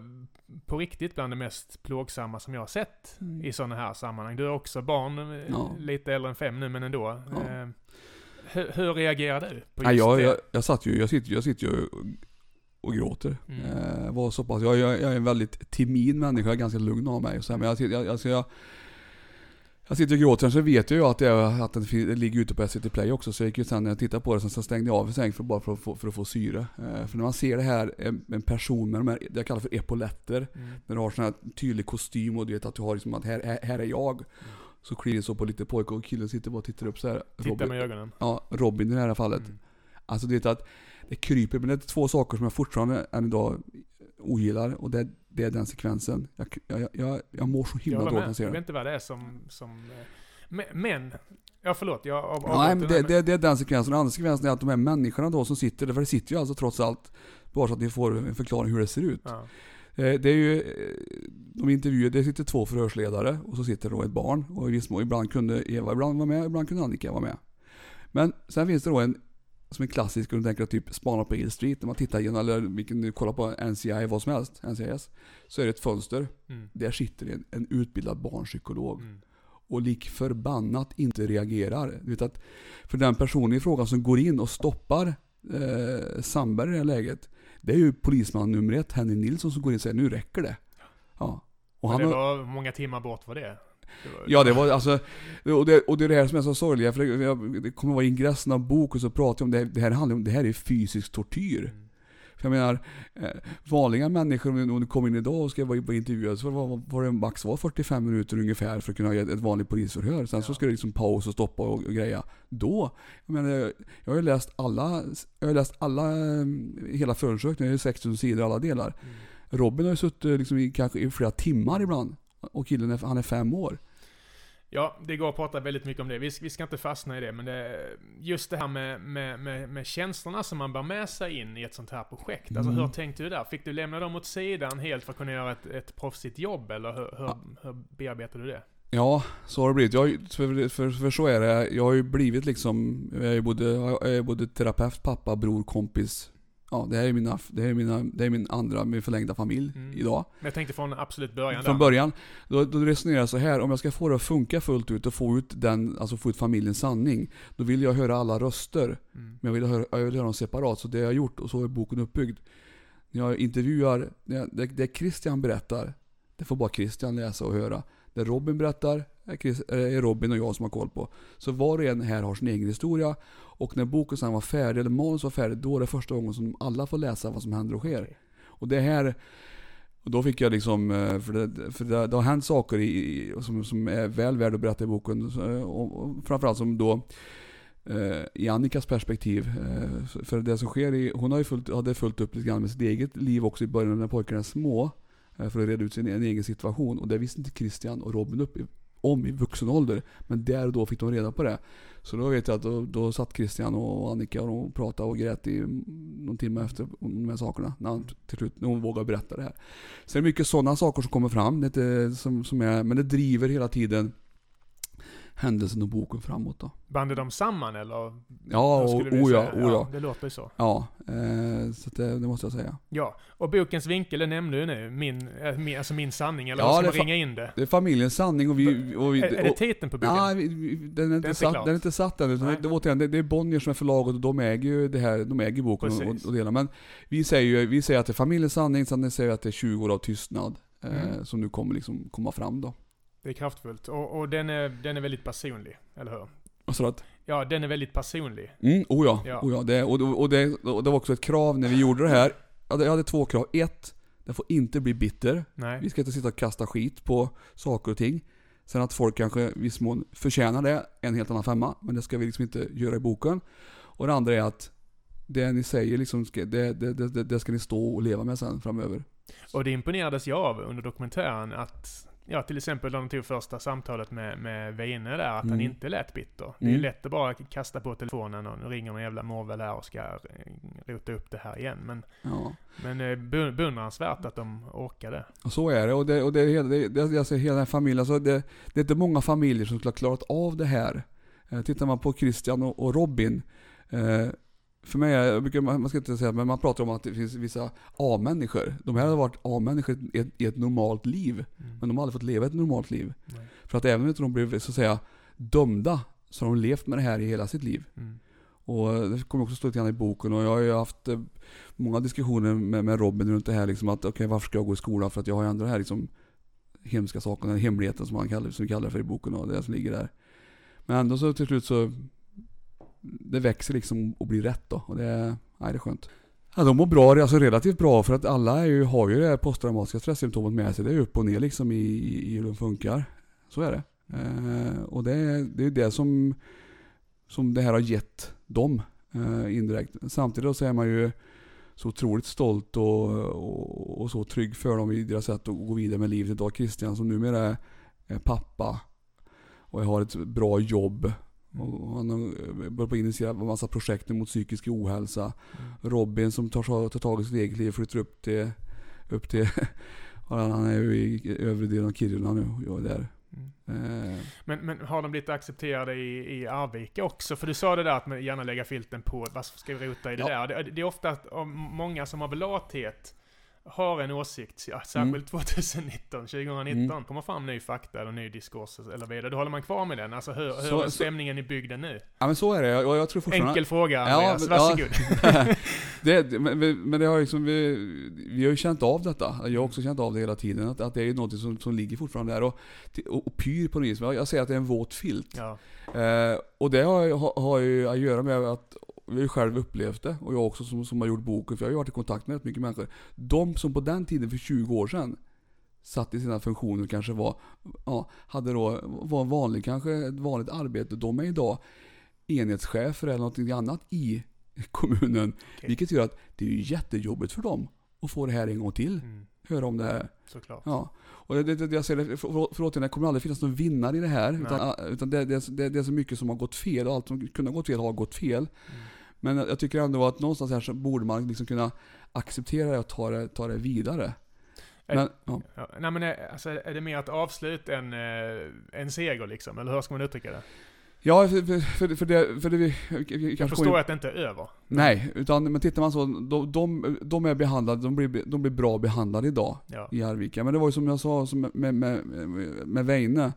på riktigt bland det mest plågsamma som jag har sett Mm. i sådana här sammanhang. Du är också barn, eh, Ja. lite äldre än fem nu, men ändå. Ja. Eh, Hur, hur reagerar du på just jag, det? jag, jag satt ju, jag sitter, jag sitter ju och, gråter. Mm. Eh, var så pass, jag, jag, jag är en väldigt timid människa, jag är ganska lugn av mig. och Så här, men jag, jag, alltså jag, jag sitter och gråter, så vet jag ju att, är- att den ligger ute på SVT Play också. Så jag gick ju sen när jag tittade på det, sen så stängde jag av säng för, bara för att, få, för att få syre. Eh, för när man ser det här, en, person med de här, det jag kallar för epauletter. Mm. När du har sån här tydlig kostym och du vet att du har liksom att här, här, är jag. Så kliar det så på lite pojke och killen sitter bara och tittar upp så här. Titta Robin, med ögonen. ja, Robin i det här fallet. Mm. Alltså det är att det kryper, men det är två saker som jag fortfarande än idag ogillar och det, det är den sekvensen. Jag, jag, jag, jag mår så himla dåligt när jag ser Jag vet den. inte vad det är som... som eh, men, ja förlåt, jag av, Nej, men det, den det, det är den sekvensen. Den andra sekvensen är att de här människorna då som sitter där, för det sitter ju alltså trots allt, bara så att ni får en förklaring hur det ser ut. Ja. Eh, Det är ju, eh, de intervjuer, det sitter två förhörsledare och så sitter då ett barn. Och i viss mån, ibland kunde Eva ibland vara med, ibland kunde Annika vara med. Men sen finns det då en, som är klassisk, om du tänker typ spana på Hill Street, när man tittar igenom, eller vilken du kollar på NCI, vad som helst, NCIS, så är det ett fönster. Mm. Där sitter en, en utbildad barnpsykolog Mm. och lik förbannat inte reagerar. Du vet att, för den personen i frågan som går in och stoppar eh, Sandberg i det här läget, det är ju polisman nummer ett, Henry Nilsson, som går in och säger nu räcker det. Ja. Och Och han det var många timmar bort var det? Ja det var alltså, och det, och det är det här som är så sorgligt, för det, jag- det kommer vara ingressen av boken så pratar jag om det, det här handlar om, det här är fysisk tortyr. Mm. För jag menar, eh, vanliga människor, om du- om du kommer in idag och ska vara intervjuad så var, var det max var 45 minuter ungefär för att kunna göra ett vanligt polisförhör. Sen så Ja. ska det liksom paus och stoppa och, och greja. Då, jag menar, jag har ju läst alla, jag har läst alla, eh, hela förundersökningen, det är 6000 sidor alla delar. Mm. Robin har ju suttit liksom i, kanske i flera timmar ibland. Och killen är, han är fem år. Ja, det går att prata väldigt mycket om det. Vi, vi ska inte fastna i det, men det, just det här med, med, med, med känslorna som man bär med sig in i ett sånt här projekt. Alltså Mm. hur tänkte du där? Fick du lämna dem åt sidan helt för att kunna göra ett, ett proffsigt jobb, eller hur, hur, hur bearbetade du det? Ja, så har det blivit. Jag, för, för, för så är det. Jag har ju blivit liksom, jag är både, jag är både terapeut, pappa, bror, kompis. Ja, det här är mina, det här är mina, det är min andra, min förlängda familj Mm. idag. Men jag tänkte från absolut början Från där. början, då, då resonerar jag så här. om jag ska få det att funka fullt ut och få ut den, alltså få ut familjens sanning. Då vill jag höra alla röster. Mm. Men jag vill höra, jag vill höra dem separat. Så det jag har gjort, och så är boken uppbyggd. När jag intervjuar, när jag, det, det Christian berättar, det får bara Christian läsa och höra. Det Robin berättar, Chris, är Robin och jag som har koll på. Så var och en här har sin egen historia. Och när boken sen var färdig, eller manus var färdig, då är det första gången som alla får läsa vad som händer och sker. Och det här, och då fick jag liksom, eh, för det, för det, det har hänt saker i, som, som är väl värda att berätta i boken. Eh, Och, och framförallt som då, eh, i Annikas perspektiv. Eh, för- för det som sker i, hon har ju fullt, hade fullt upp lite grann med sitt eget liv också i början när pojkarna är små. eh, För att reda ut sin en egen situation. Och det visste inte Christian och Robin upp i, om i vuxen ålder. Men där och då fick de reda på det. Så då vet jag att då, då satt Christian och Annika och de pratade och grät i någon timme efter de här sakerna. När, han, till slut, när hon vågade berätta det här. Så det är mycket sådana saker som kommer fram. Det är inte, som, som är, men det driver hela tiden händelsen och boken framåt då. Band de samman eller? Ja, och, oh ja, oh ja. Det låter ju så. Ja, eh, så det, det måste jag säga. Ja, och bokens vinkel, det nämnde du nu. Min, min, alltså min sanning, eller Ja, vad ska man är ringa in det? Det är familjens sanning och vi... Och vi är, är det och, titeln på boken? Nej, den, är inte inte satt, den är inte satt än. Utan det, återigen, det, det är Bonnier som är förlaget och de äger ju det här, de äger boken och, Precis. och, och delar. Men vi säger ju, vi säger att det är familjens sanning, sen säger vi att det är 20 år av tystnad. Eh, Mm. Som nu kommer liksom komma fram då. Det är kraftfullt. Och, och den, är, den är väldigt personlig, eller hur? Och så att, Ja, den är väldigt personlig. mm, oh ja, Ja. Oh ja det, och, och, det, och det var också ett krav när vi gjorde det här. Jag hade, jag hade två krav. Ett, det får inte bli bitter. Nej. Vi ska inte sitta och kasta skit på saker och ting. Sen att folk kanske i viss mån förtjänar det, en helt annan femma. Men det ska vi liksom inte göra i boken. Och det andra är att det ni säger liksom, det, det, det, det ska ni stå och leva med sen framöver. Och det imponerades jag av under dokumentären att, ja till exempel när de tog första samtalet med, med Weine där, att han Mm. inte lät bitter. Det är Mm. lätt att bara kasta på telefonen och nu ringer någon jävla morvel här och ska eh, rota upp det här igen. Men, Ja. men eh, be- beundransvärt att de orkade. Och så är det. Och det, och det, det, det säger hela den här familjen, alltså det, det är inte många familjer som skulle ha klarat av det här. Eh, tittar man på Christian och, och Robin. Eh, för mig, jag brukar, man ska inte säga, men man pratar om att det finns vissa A-människor. De här har varit A-människor i ett, i ett normalt liv. Mm. Men de har aldrig fått leva ett normalt liv. Nej. För att även om de blev så att säga dömda, så har de levt med det här i hela sitt liv. Mm. Och det kommer också stå lite grann i boken och jag har ju haft eh, många diskussioner med, med Robin runt det här liksom att okej varför ska jag gå i skolan? För att jag har ju ändå det här liksom hemska sakerna, hemligheten som, man kallar, som vi kallar för i boken och det som ligger där. Men ändå så till slut så det växer liksom och blir rätt då och det, är- nej, det är skönt. Ja, de mår bra, alltså relativt bra för att alla är ju, har ju det här posttraumatiska stresssymptomet med sig. Det är upp och ner liksom i, i hur de funkar. Så är det. Eh, och det är det är det som, som det här har gett dem eh, indirekt. Samtidigt så är man ju så otroligt stolt och, och, och så trygg för dem i deras sätt att gå vidare med livet idag. Christian som numera är, är pappa och jag har ett bra jobb. Och han har börjat på initiera en massa projekt mot psykisk ohälsa. Mm. Robin som tar, tar tag i sitt eget liv flyttar upp till, upp till [laughs] han är ju i övre delen av Kiruna nu och jag är där. Mm. Eh, Men, men har de blivit accepterade i, i Arvika också? För du sa det där att man gärna lägga filten på, vad ska vi rota i det Ja. där? Det, det är ofta att många som har lathet har en åsikt, ja, särskilt 2019, 2019, Mm. kommer fram ny fakta eller ny diskurs eller vidare. Då håller man kvar med den. Alltså hur, hur Så- är så- stämningen i bygden nu? ja men så är det och jag tror fortfarande... Enkel fråga Ja, Andreas, men- ja. [laughs] varsågod. det, men, men men det har liksom, vi, vi har ju känt av detta. Jag har också känt av det hela tiden. Att, att det är ju något som, som ligger fortfarande där och, och, och pyr på något vis. Jag jag säger att det är en våt filt. ja. Eh, och det har, har, har ju att göra med att vi har ju själv upplevt det, och jag också som, som har gjort boken, för jag har ju varit i kontakt med rätt mycket människor. De som på den tiden, för 20 år sedan, satt i sina funktioner kanske var, ja, hade då, var vanlig, kanske ett vanligt arbete. De är idag enhetschefer eller någonting annat i kommunen. Okej. Vilket gör att det är ju jättejobbigt för dem att få det här en gång till. Mm, Höra om det här. såklart. Ja. Och det, det, det jag säger, för, för, för återigen, det kommer aldrig finnas någon vinnare i det här. Nej. Utan, utan det, det, det, det är så mycket som har gått fel och allt som kunde ha gått fel har gått fel. Mm. Men jag tycker ändå att någonstans här så borde man liksom kunna acceptera det och ta det, ta det vidare. Är- Men, ja. Ja, nej men är, alltså, är det mer ett avslut än eh, en seger liksom? Eller hur ska man uttrycka det? Ja, för, för, för, det, för det vi, vi Jag förstår in- att det inte är över. Nej, utan men tittar man så, de, de, de är behandlade, de blir, de blir bra behandlade idag Ja. i Arvika. Men det var ju som jag sa som med, med, med, Weine.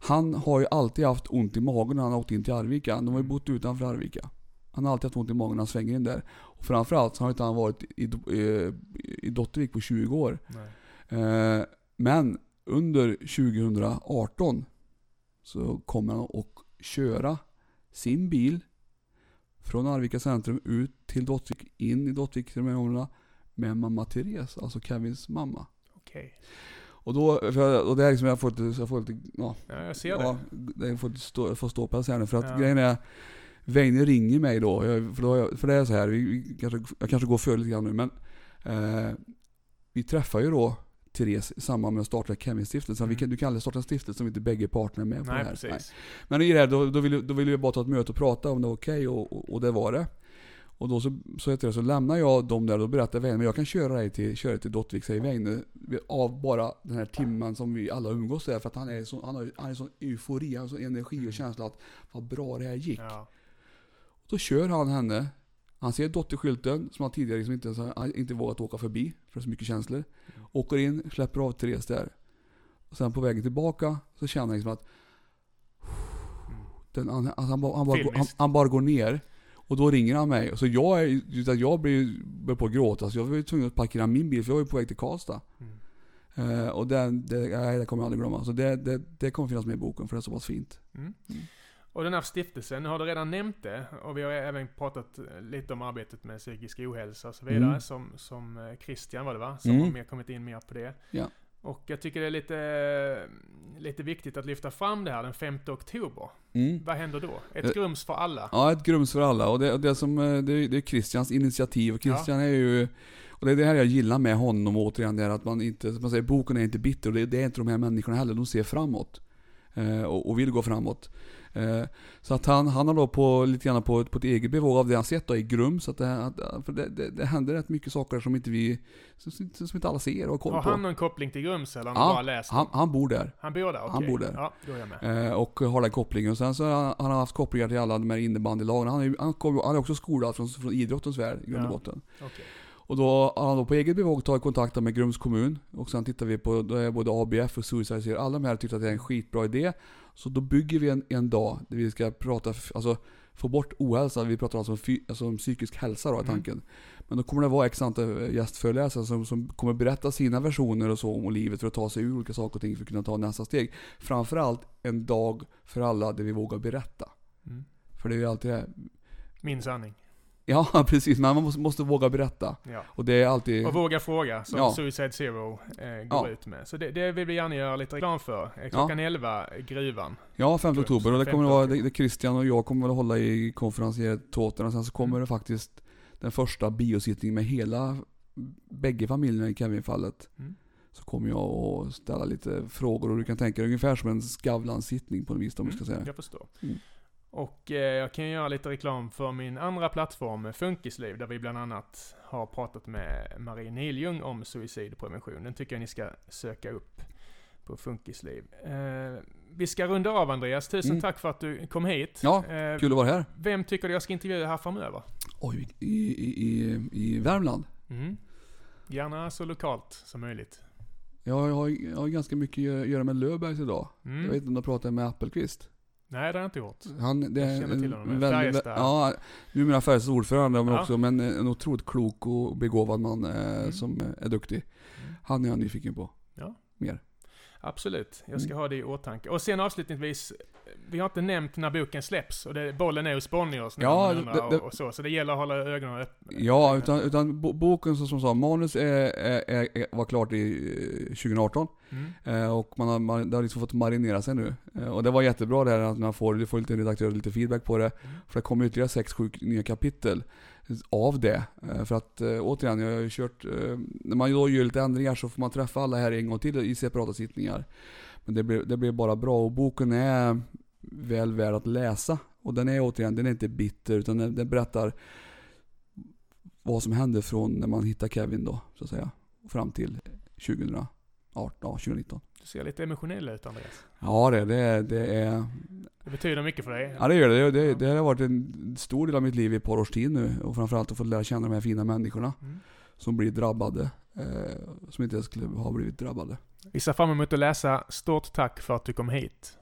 Han har ju alltid haft ont i magen när han har åkt in till Arvika. De har ju Mm. bott utanför Arvika. Han har alltid haft ont i magen när han svänger in där. Och framförallt så har inte han varit i, i, i Dottervik på 20 år. Eh, men under 2018 så kommer han att köra sin bil från Arvika centrum ut till Dottvik, in i Dottvik till de här med mamma Therese, alltså Kevins mamma. Okej. Och då, jag, och det är liksom, jag får lite, jag får lite, ja, Ja, jag ser ja det. det får stå, får stå på här nu för att Ja. grejen är Weine ringer mig då, jag, för, då jag, för det är så här, vi, vi kanske, jag kanske går för lite grann nu men eh, Vi träffar ju då Therese i samband med att starta Kevin-stiftelsen. Mm. Vi kan, du kan aldrig starta en stiftelse om inte bägge parterna är med på Nej, det här. precis. Men i det här, då, då, ville, då ville vi bara ta ett möte och prata om det var okej och, och, och det var det. Och då så, så, heter det, så lämnar jag dem där och då berättar Weine, men jag kan köra dig till, köra till Dottvik, säger Weine. Av bara den här timmen som vi alla umgås där. För att han är så, han har, han är sån eufori, han har sån energi och känsla att vad bra det här gick. Ja. Då kör han henne. Han ser dotterskylten som han tidigare liksom inte, har- inte vågat åka förbi för så mycket känslor. Åker in, släpper av Therese där. Och sen på vägen tillbaka så känner han liksom att den, han, alltså han, bara, han, bara, går- han, han bara går ner. Och då ringer han mig. Så jag, är, jag blir, börjar på att gråta. Så jag var tvungen att parkera min bil för jag var ju på väg till Karlstad. Mm. Eh, och det, det, nej, det kommer jag aldrig glömma. Så det, det, det kommer finnas med i boken för det är så pass fint. Mm. Mm. Och den här stiftelsen, nu har du redan nämnt det och vi har även pratat lite om arbetet med psykisk ohälsa och så vidare. Mm. Som, som eh, Christian var det va? Som Mm. har mer kommit in mer på det. Ja. Och jag tycker det är lite, lite viktigt att lyfta fram det här den 5 oktober. Mm. Vad händer då? Ett Eh, grums för alla. Ja, ett grums för alla. Och det, det, som, eh, det, är- det är Christians initiativ. Och Christian är ju... Och det är det här jag gillar med honom återigen, det är att man inte... Man säger, boken är inte bitter och det, det är inte de här människorna heller. De ser framåt. Eh, och, och vill gå framåt. Eh, så att han, han har då på, lite grann på, på ett eget bevåg av det han sett då i Grums. Så att det, för det, det, det händer rätt mycket saker som inte vi... Som, som inte alla ser och har koll Har på. han någon koppling till Grums eller har han Ja, bara läst? Han, han bor där. han bor där? Okej. han bor där. Ja, då är jag med. Eh, och har den kopplingen. Och sen så har han, han har haft kopplingar till alla de här innebandylagen. Han är, han, kom, han är också skolad från, från idrottens värld i grund och Ja. botten. Och då har han då på eget bevåg tagit kontakt med Grums kommun. Och sen tittar vi på, både ABF och Suicide Zero, alla de här tyckte att det är en skitbra idé. Så då bygger vi en, en dag där vi ska prata, alltså få bort ohälsa. Vi pratar alltså om, fy, alltså om psykisk hälsa då är Mm. tanken. Men då kommer det vara x antal gästföreläsare som, som kommer berätta sina versioner och så om livet för att ta sig ur olika saker och ting för att kunna ta nästa steg. Framförallt en dag för alla där vi vågar berätta. Mm. För det är ju alltid det. Min sanning. Ja [laughs] precis, men man måste, måste våga berätta. Ja. Och det är alltid... Och våga fråga, som Ja. Suicide Zero eh, går Ja. ut med. Så det, det vill vi gärna göra lite reklam för. Eh, Klockan 11, Gruvan. Ja, 5 Grums, oktober. Och det 5 kommer att vara, det, det Christian och jag kommer att hålla i konferencier och sen så kommer Mm. det faktiskt den första biosittningen med hela, bägge familjerna i Kevin-fallet. Mm. Så kommer jag att ställa lite frågor och du kan tänka dig ungefär som en Skavlan-sittning på något vis om vi ska säga. Jag förstår. Mm. Och eh, jag kan göra lite reklam för min andra plattform, Funkisliv, där vi bland annat har pratat med Marie Niljung om suicidprevention. Den tycker jag ni ska söka upp på Funkisliv. Eh, vi ska runda av Andreas. Tusen Mm. tack för att du kom hit. Ja, Eh, Kul att vara här. Vem tycker du jag ska intervjua här framöver? Oj, i, i, i, i Värmland. Mm. Gärna så lokalt som möjligt. Jag har, jag har ganska mycket att göra med Löfbergs idag. Mm. Jag vet inte om du har pratat med Appelqvist? Nej, det har jag inte gjort. Han, det Jag känner till honom. väldigt, Färjestad. ja, numera Färjestads ordförande men Ja. också men en otroligt klok och begåvad man eh, Mm. som är duktig. Mm. Han är jag nyfiken på. Absolut, jag ska Mm. ha det i åtanke. Och sen avslutningsvis, vi har inte nämnt när boken släpps och det, bollen är hos Bonniers Ja, det- det- och, och så, så det gäller att hålla ögonen öppna. Ja, utan, utan bo- boken som, som sa, manus är, är, är, var klart i eh, 2018. Mm. Eh, och man har, man, det har liksom fått marinera sig nu. Eh, och det var jättebra det här att man får, du får lite redaktör lite feedback på det. Mm. För det kommer ytterligare 6-7 nya kapitel av det. Eh, för att eh, återigen, jag har ju kört, eh, när man då gör lite ändringar så får man träffa alla här en gång till i separata sittningar. Men det blir, det blir bara bra och boken är väl värd att läsa. Och den är återigen, den är inte bitter utan den, den berättar vad som hände från när man hittar Kevin då, så att säga. Fram till 2018, ja 2019. Ser lite emotionell ut Andreas. Ja det, det, det är... Det betyder mycket för dig. Ja det gör det. Det, det, det har varit en stor del av mitt liv i ett par års tid nu. Och framförallt att få lära känna de här fina människorna Mm. som blir drabbade. Eh, som inte ens skulle ha blivit drabbade. Vi ser fram emot att läsa. Stort tack för att du kom hit.